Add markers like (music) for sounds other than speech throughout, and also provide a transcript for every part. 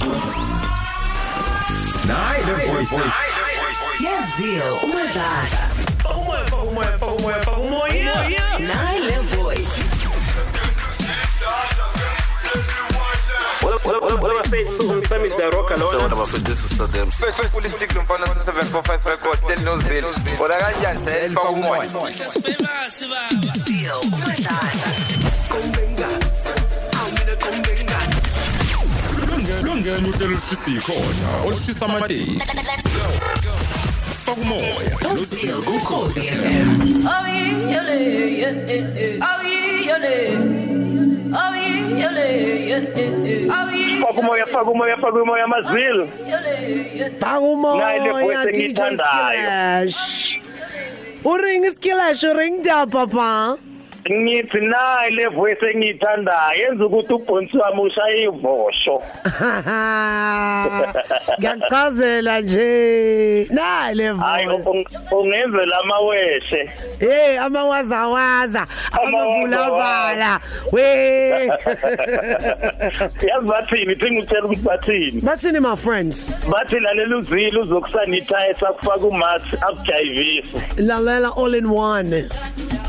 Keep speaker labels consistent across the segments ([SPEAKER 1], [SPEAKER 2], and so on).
[SPEAKER 1] Le voice.
[SPEAKER 2] Yazio umadala
[SPEAKER 1] Umoya umoya umoya umoya.
[SPEAKER 2] le voice
[SPEAKER 3] Fate Soul? Some is the rock and all that.
[SPEAKER 4] abafundisi sodem
[SPEAKER 5] Bese politic lomfana 745 record tell no zil. Ora kanjani selfa umoya.
[SPEAKER 2] Yazio umadala
[SPEAKER 6] Oh yeah, yeah. Oh yeah,
[SPEAKER 3] Faka umoya, faka umoya, faka umoya mazil.
[SPEAKER 6] yeah.
[SPEAKER 3] Nayi le voice
[SPEAKER 7] Pakumoya DJ
[SPEAKER 3] engiyithandayo.
[SPEAKER 7] Skilash. Uring Skilash uring da papa.
[SPEAKER 3] Ngithi nayi le voice engiyithandayo yenza ukuthi ubhonsi wami ushaye ivosho. (laughs)
[SPEAKER 7] Ngiyachazela nje. Nayi le
[SPEAKER 3] Hayi
[SPEAKER 7] voice.
[SPEAKER 3] ung- ungenzela amaweshe.
[SPEAKER 7] Hey amawazawaza amavula vala. We. (laughs)
[SPEAKER 3] Yazi bathini thi ngitshela ukuthi bathini.
[SPEAKER 7] Bathini my friends?
[SPEAKER 3] Bathi lalela uzilo uzokusanitize akufaka umask akujayivise.
[SPEAKER 7] Lalela all in one.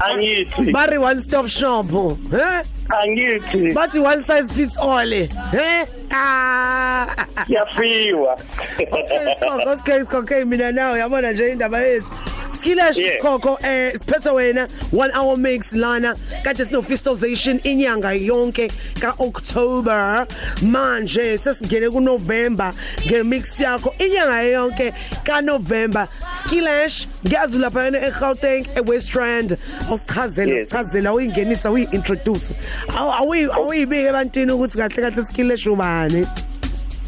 [SPEAKER 3] Angithi
[SPEAKER 7] Bari one stop shop. Eh?
[SPEAKER 3] angithi
[SPEAKER 7] Bathi one size fits all. Eh? Ah.
[SPEAKER 3] yafiwa.
[SPEAKER 7] Okay, Skoko, okay, okay mina nawe yabona nje indaba yethu. Skilash
[SPEAKER 3] Yeah.
[SPEAKER 7] Skoko eh siphethe wena 1 hour mix lana kade sino festozation inyanga yonke ka October manje sesingene ku November ngemix yakho inyanga yonke ka November Skilash ngiyazi lapha yena eGauteng eWest Rand. Osichazela
[SPEAKER 3] Yes.
[SPEAKER 7] usichazela uyingenisa uyi-introduce. Awu awuyibike ebantwini ukuthi kahle kahle Skilash ubani.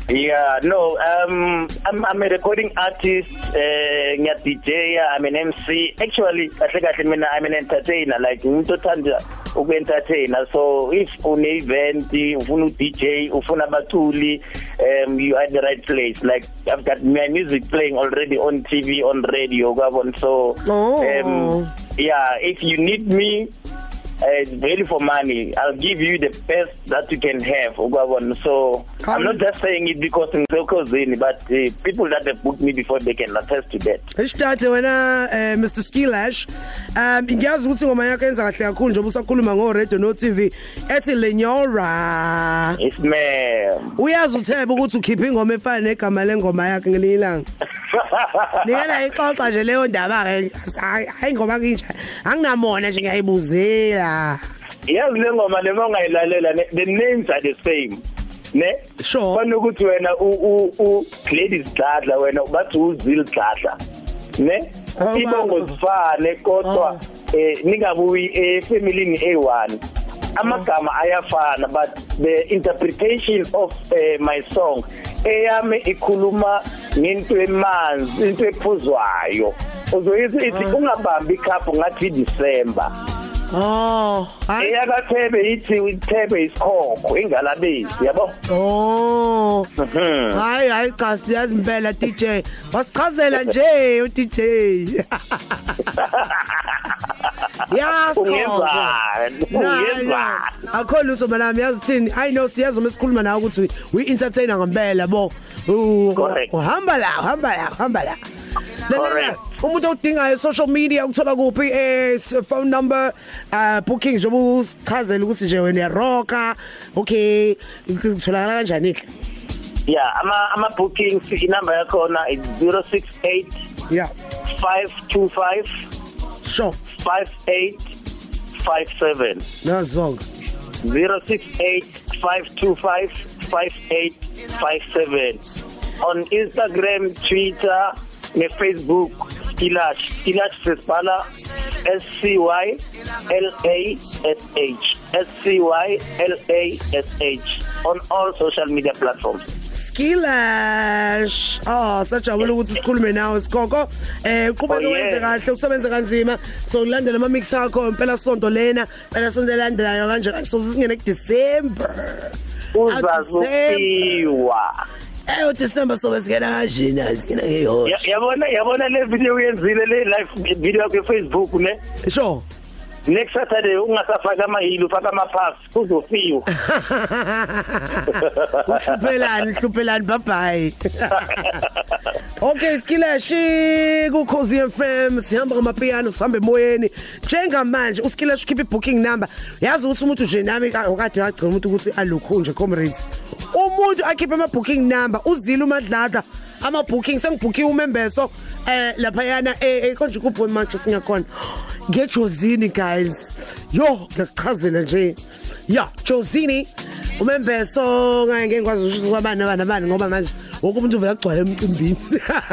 [SPEAKER 3] Yeah, no, um I'm I'm a recording artist, uh ngiya DJ, I'm an MC. Actually, kahle kahle mina I'm an entertainer like umuntu othanda uku-entertainer. So if une event, ufuna u-DJ, ufuna abathuli, um you are at the right place. Like I've got my music playing already on TV, on radio, kwabona. So
[SPEAKER 7] Oh.
[SPEAKER 3] um yeah, if you need me uh, it's value for money. I'll give you the best that you can have. Ukwabona. So I'm not just saying it because I'm so cousin, but uh, people that have booked me before they can attest to that.
[SPEAKER 7] Isitate wena eh, Mr Skilash um ngiyazi ukuthi ngoma yakho yenza kahle kakhulu njengoba usakhuluma ngo radio no TV ethi lenyora
[SPEAKER 3] It's man.
[SPEAKER 7] uyazi uthebe ukuthi ukhipha ingoma efana negama lengoma yakhe ngelinye ilanga (laughs) Nikena ixoxa nje leyo ndaba ke hayi ngoba nginje anginamona nje ngiyayibuzela
[SPEAKER 3] Yazi le ngoma le mongayilalela ne- the names are the same. Ne?
[SPEAKER 7] Sure.
[SPEAKER 3] Fana ukuthi wena u u u Gladys Dladla wena bathi uzil Dladla. Ne?
[SPEAKER 7] Oh,
[SPEAKER 3] Ibongo
[SPEAKER 7] wow.
[SPEAKER 3] zifane kodwa eh ningabuyi efamily A1. amagama ayafana but the interpretation of uh, my song eyami ikhuluma ngento emanzi into ephuzwayo uzoyithi ithi ungabambi ikhaphu ngathi December
[SPEAKER 7] oh hayi
[SPEAKER 3] eyakathebe ithi uthebe isikhokho ingalabezi yabo?
[SPEAKER 7] Oh
[SPEAKER 3] Mhm.
[SPEAKER 7] hayi hayi cha siyazi impela DJ wasichazela nje u DJ (laughs) Yes
[SPEAKER 3] ungezani ungezani
[SPEAKER 7] akho luso manami yazi thini? I know siyazi uma sikhuluma nawe ukuthi we entertainer ngempela bo. U-
[SPEAKER 3] Correct.
[SPEAKER 7] uhamba la uhamba la uhamba la. Lalela,
[SPEAKER 3] Correct.
[SPEAKER 7] Umuntu odingayo social media ukuthola kuphi eh s- phone number uh booking njengoba usichazela ukuthi nje wena rocka okay utholakala kanjani ke
[SPEAKER 3] yeah ama ama bookings inamba yakhona is 068
[SPEAKER 7] yeah.
[SPEAKER 3] 525
[SPEAKER 7] sure.
[SPEAKER 3] 5857
[SPEAKER 7] nazonga.
[SPEAKER 3] 0685255857 on Instagram, Twitter, ne Facebook Skilash Skilash sesibhala S C Y L A S H S C Y L A S H on all social media platforms.
[SPEAKER 7] Skilash oh sajabula ukuthi sikhulume nawe sikhokho eh qhubeka
[SPEAKER 3] Oh,
[SPEAKER 7] wenze
[SPEAKER 3] yeah.
[SPEAKER 7] kahle usebenze kanzima so ulandela ama mix akho impela sonto lena phela sonto elandelayo kanje so singene ku December
[SPEAKER 3] Uzazofiwa.
[SPEAKER 7] Eh December so besigena kanjena sigena ngeyona
[SPEAKER 3] Ya- Yabona yabona le video uyenzile le live video ku Facebook ne?
[SPEAKER 7] sure.
[SPEAKER 3] Next saturday ungasafaka amahili ufaka amaphasi kuzofiwa
[SPEAKER 7] Uhluphelani uhluphelani bye bye. (laughs) Okay Skilashi ku Cozy FM sihamba ngamapiano sihambe emoyeni. Njengamanje uSkilashi ukhipha ibooking number. Yazi ukuthi umuntu nje nami okade wagcina umuntu ukuthi alokhu nje comrades. Umuntu akhipha ama booking number uzila umadlada ama booking sengibookiwe umembeso eh lapha yana eh konje kupho manje singakhona ngejozini guys. Yo ngiyachazela nje. Ya jozini umembeso ngeke ngikwazi ukuthi kwabani abana abani ngoba manje wonke umuntu uvela kugcwala emcimbini.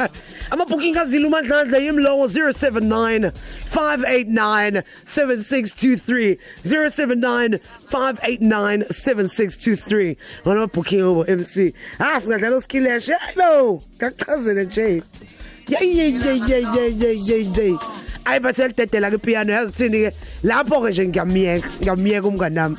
[SPEAKER 7] (laughs) Ama booking kazila umadladla yimlowo 079 589 7623 079 589 7623 ngona booking obo MC ah singadlala uskileshe hayibo ngachazela nje. Yey yey yey yey yey yey yey ayibathela dedela ke piano yazi thini ke lapho ke nje ngiyamiyeka ngiyamiyeka umngane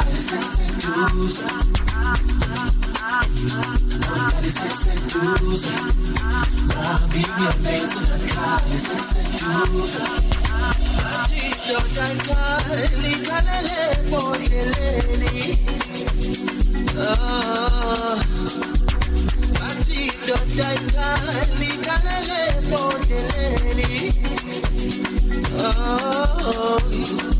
[SPEAKER 7] seduza.
[SPEAKER 1] Vontade se
[SPEAKER 2] seduza. Na minha mesa, cai
[SPEAKER 4] se
[SPEAKER 8] seduza.
[SPEAKER 4] Tito Tankali, Kalele, Poyeleni. Tito Tankali, Kalele, Poyeleni. Oh.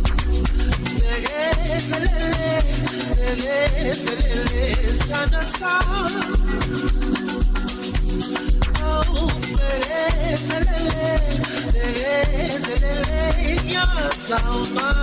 [SPEAKER 4] Salman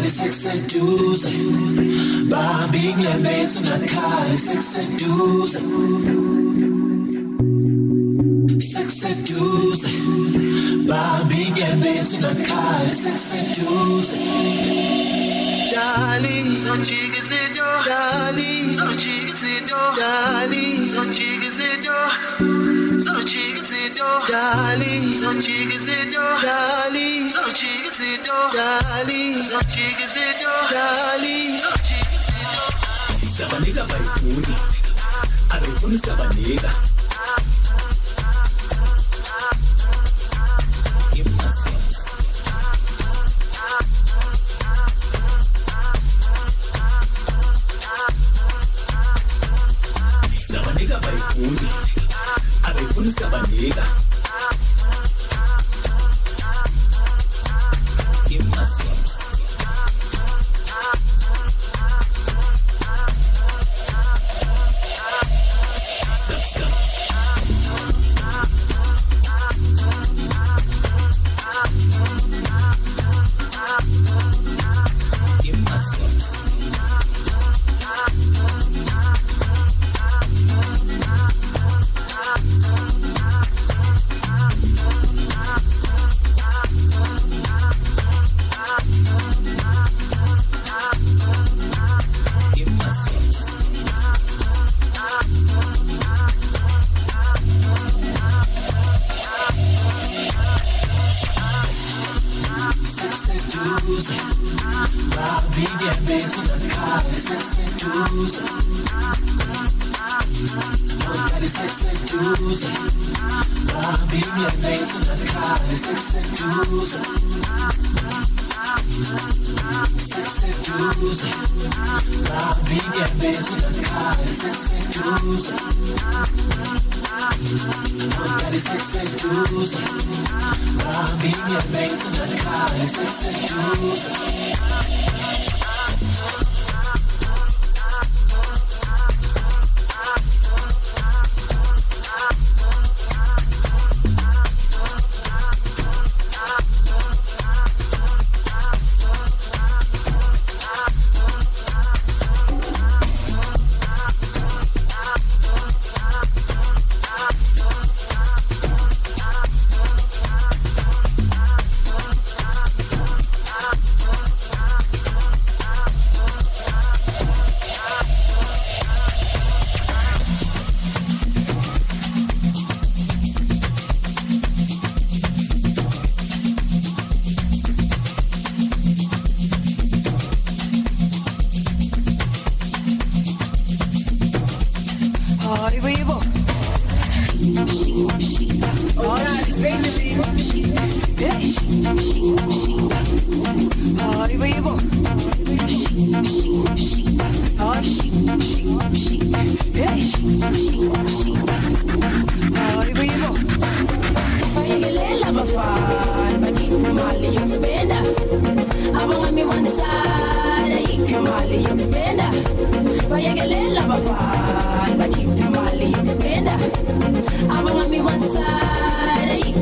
[SPEAKER 4] awudali sekuseduze. Bambi inyembezi ungakhali sekuseduze. Sekuseduze. Bambi inyembezi ungakhali sekuseduze. Dali, zonjika izinto. Dali, zonjika izinto Dali, zonjika izinto Zonjika izinto Dali, izinto Dali, zonjika izinto Dali, zonjika izinto Dali, zonjika izinto.
[SPEAKER 8] Sabanika bayifuni. Abefuni sabanika Imasos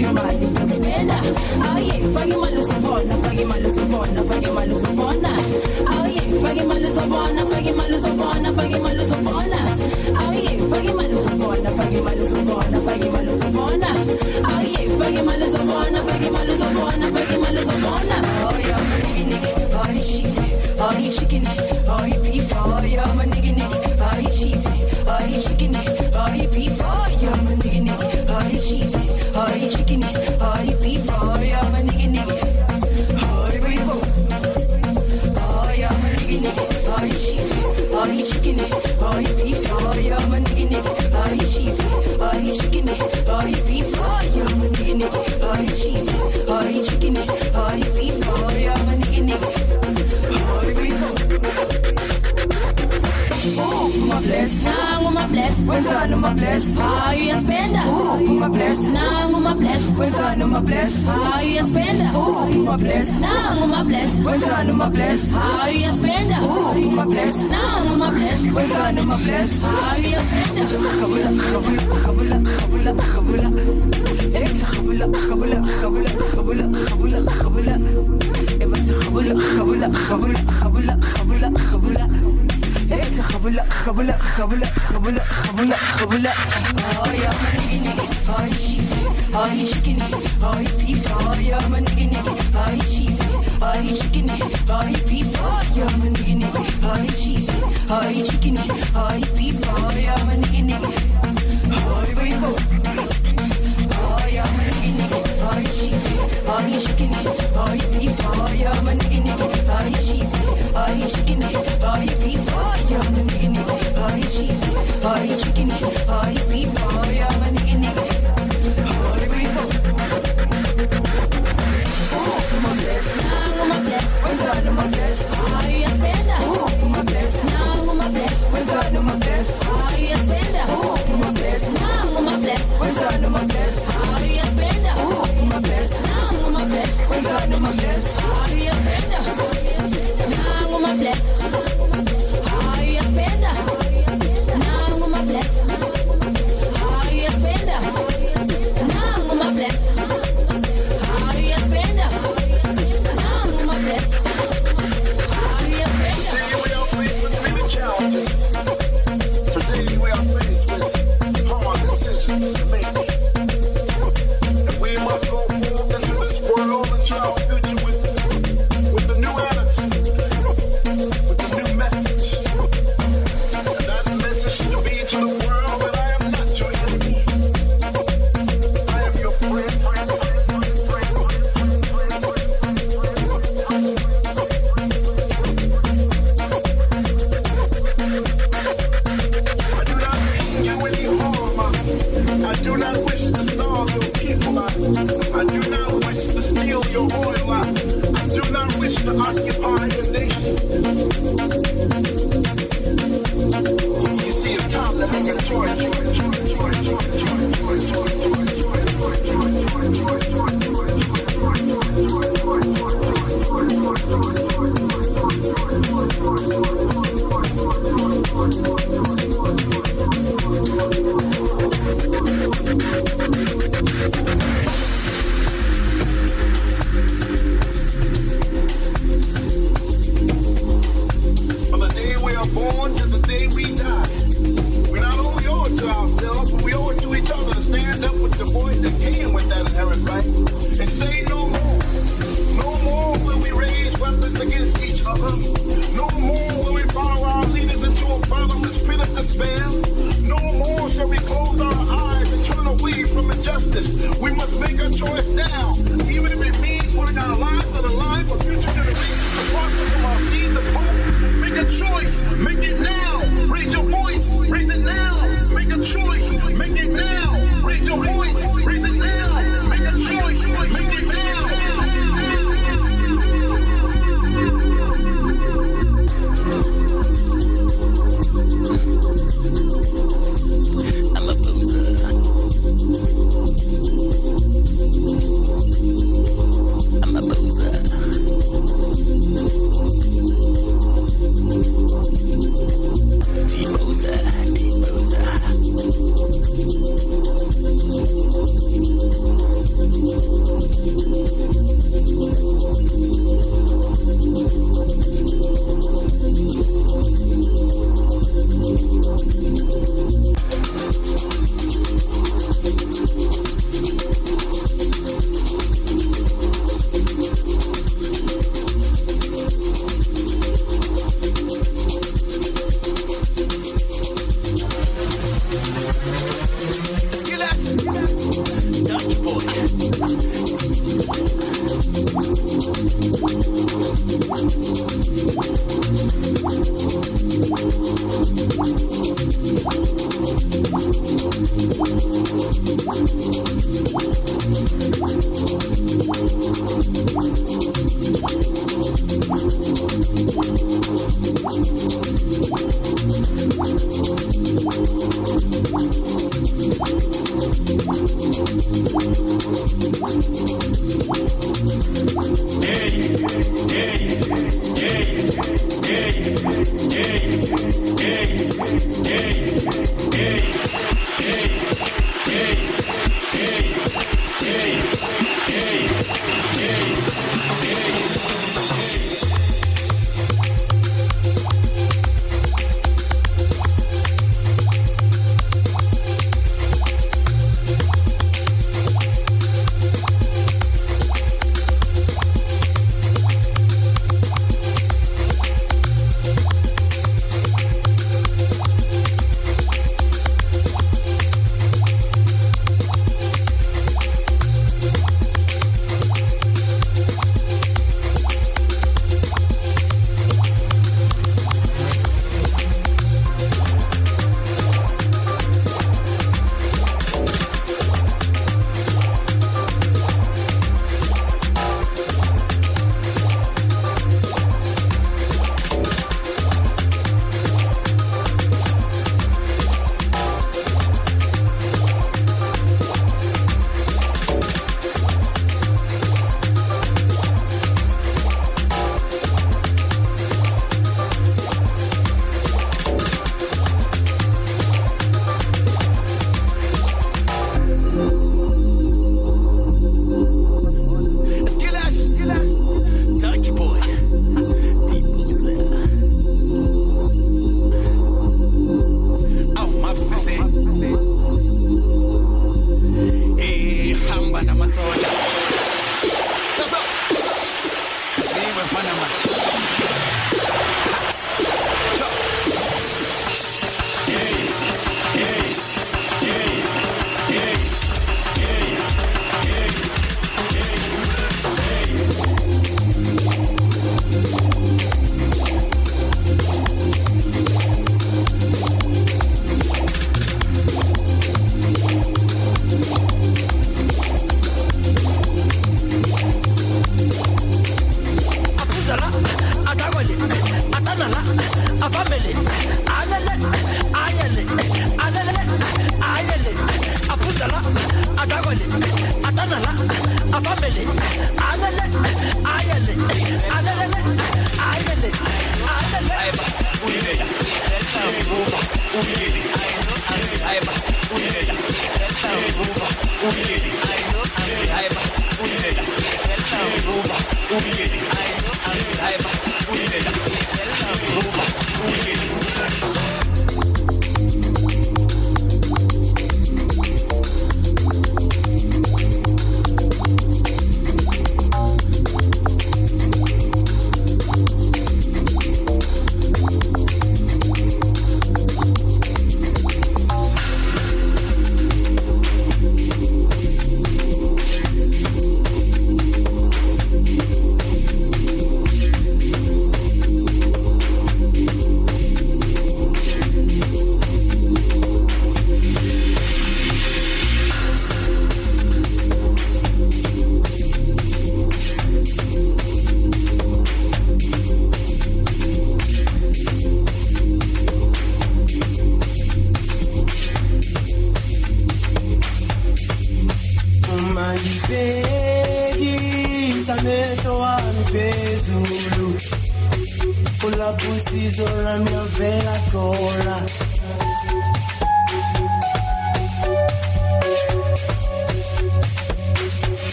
[SPEAKER 6] imali yokuspenda awuye faka imali uzobona faka imali uzobona faka imali uzobona awuye faka imali uzobona faka imali uzobona faka imali uzobona awuye faka imali uzobona faka imali uzobona faka imali uzobona awuye faka imali uzobona faka imali uzobona faka imali uzobona
[SPEAKER 9] Oh, yeah, nigga. Oh. Oh, chicken. Oh, beef. Oh, yeah, wenzani uma bless hayi uyasipenda uma bless nangu uma bless wenzani uma bless hayi uyasipenda uma bless nangu uma bless wenzani uma bless hayi uyasipenda uma bless nangu uma bless wenzani uma bless hayi uyasipenda kabula kabula kabula kabula ekta kabula kabula kabula kabula kabula kabula ebatsa kabula kabula kabula kabula kabula kabula خبلة خبلة خبلة خبلة خبلة خبلة هاي أمريكني هاي شيزي هاي شكني هاي فيفا هاي أمريكني هاي شيزي هاي شكني هاي فيفا هاي أمريكني هاي شيزي هاي شكني هاي فيفا هاي أمريكني هاي بيبو هاي أمريكني هاي شيزي هاي شكني هاي فيفا هاي أمريكني هاي شيزي هاي شكني boy, chicken
[SPEAKER 4] boy.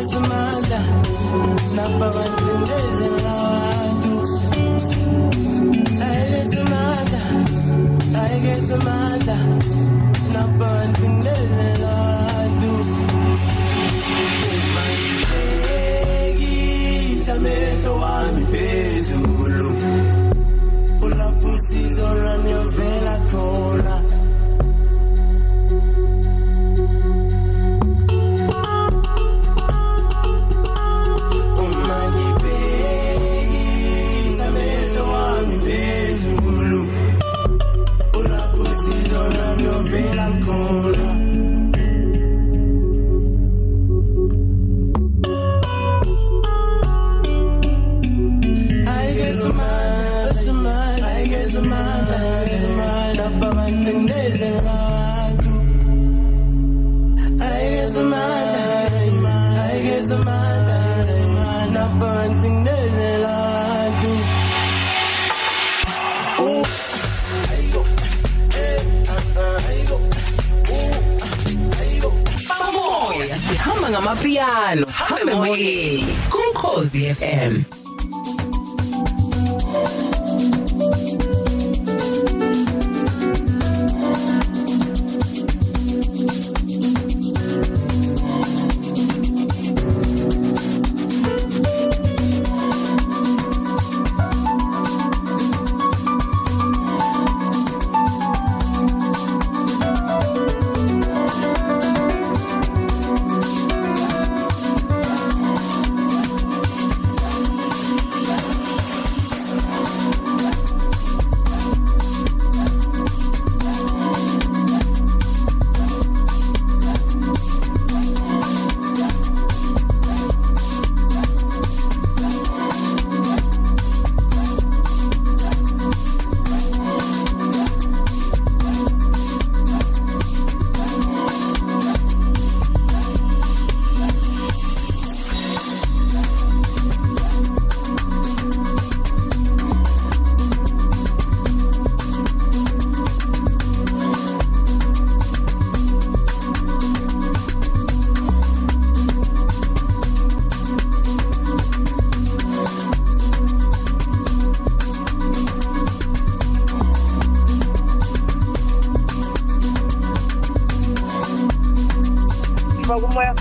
[SPEAKER 4] Ayikesimandla nababantindezela abantu. Ayikesimandla ayikesimandla nababantindezela abantu. Uma ngibhekisa amehlo wami
[SPEAKER 2] ngamapiyano hambe moyeni. Kumkhosi FM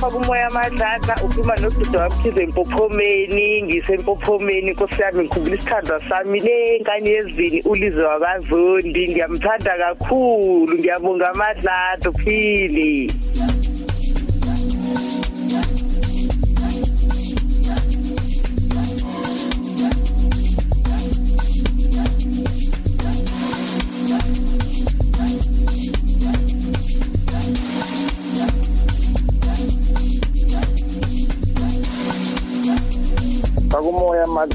[SPEAKER 10] faka umoya faka umoya amadlaka ukhuluma nodudo wamkhize empophomeni ngisempophomeni nkosi yami ngikhumbula isithandwa sami lenkani yezini ulizo wakazondi. Ngiyamthanda kakhulu ngiyabonga amadlaka uphili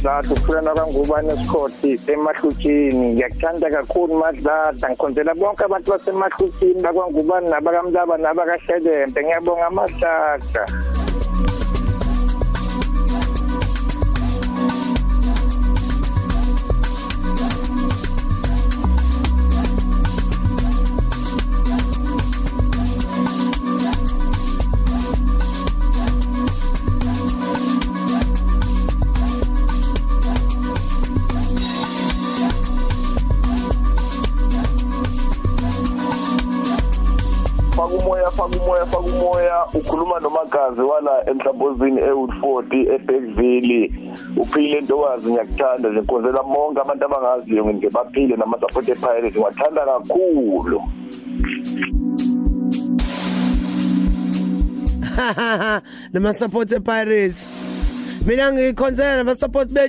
[SPEAKER 11] madlada ukhulana kangubani esikhothi emahlutshini ngiyakuthanda kakhulu madlada ngikhonzela bonke abantu basemahlutshini bakwangubani nabakamlaba nabakahlelembe ngiyabonga madlada
[SPEAKER 12] nomagazi wala emhlambozini ewoodford eBackville uphile ntokazi ngiyakuthanda nje nkonzela bonke abantu abangaziyo nje baphile nama-support epirates ngiwathanda kakhulu. (laughs)
[SPEAKER 7] Nama support pirates mina ngikhonzela nama support be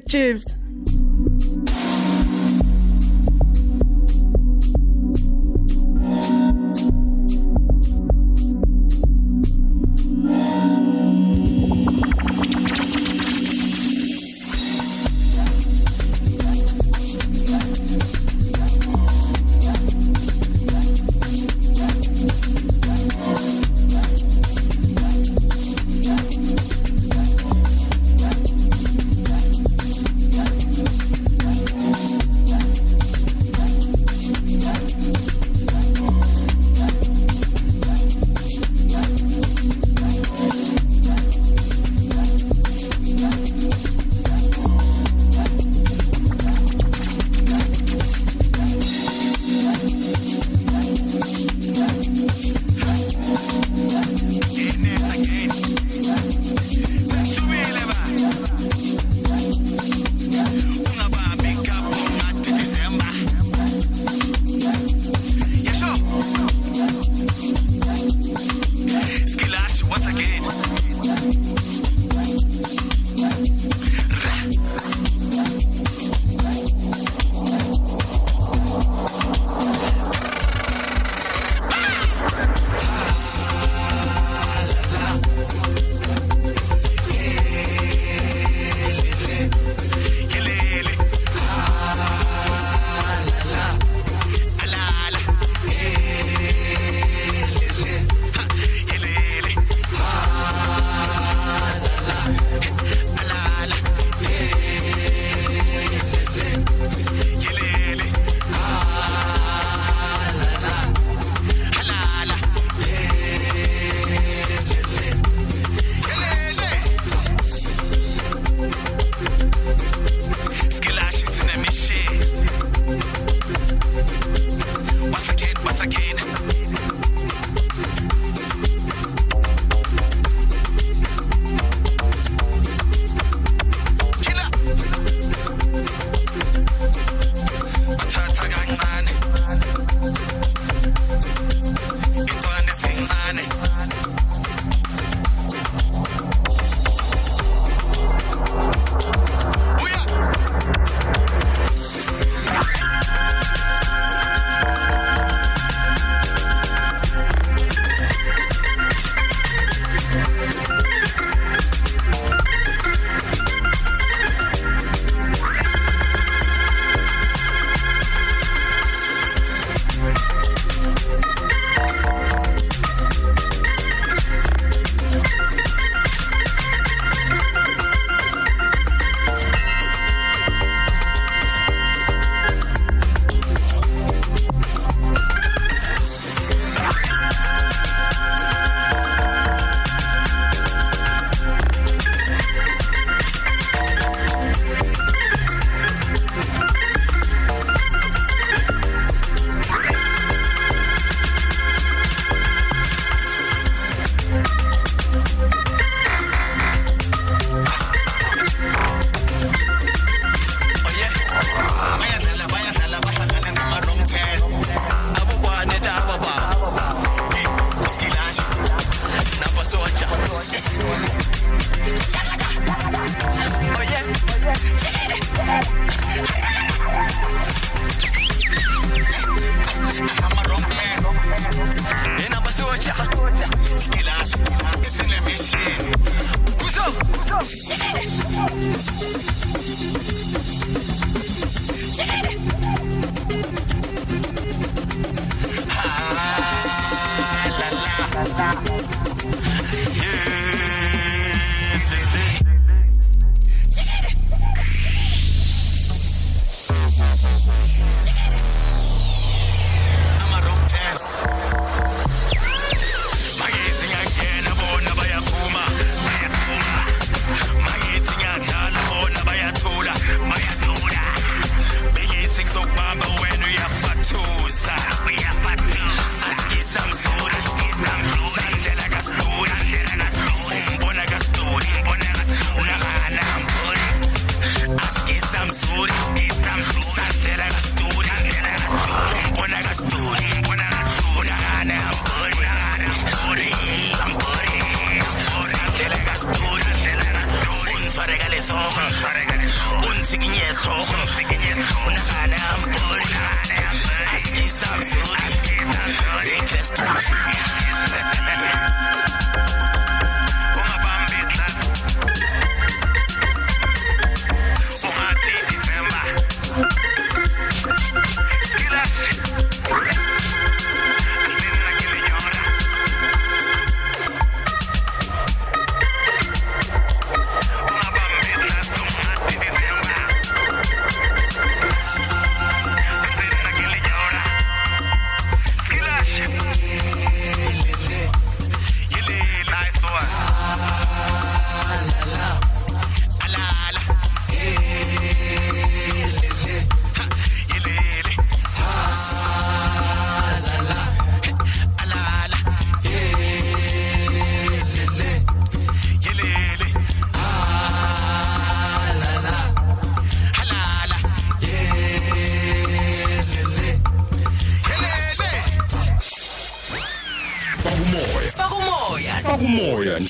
[SPEAKER 7] Chiefs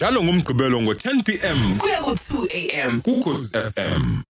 [SPEAKER 1] njalo ngomgqibelo ngo10 pm
[SPEAKER 2] Kuya ku 2 am.
[SPEAKER 1] kukhosi FM.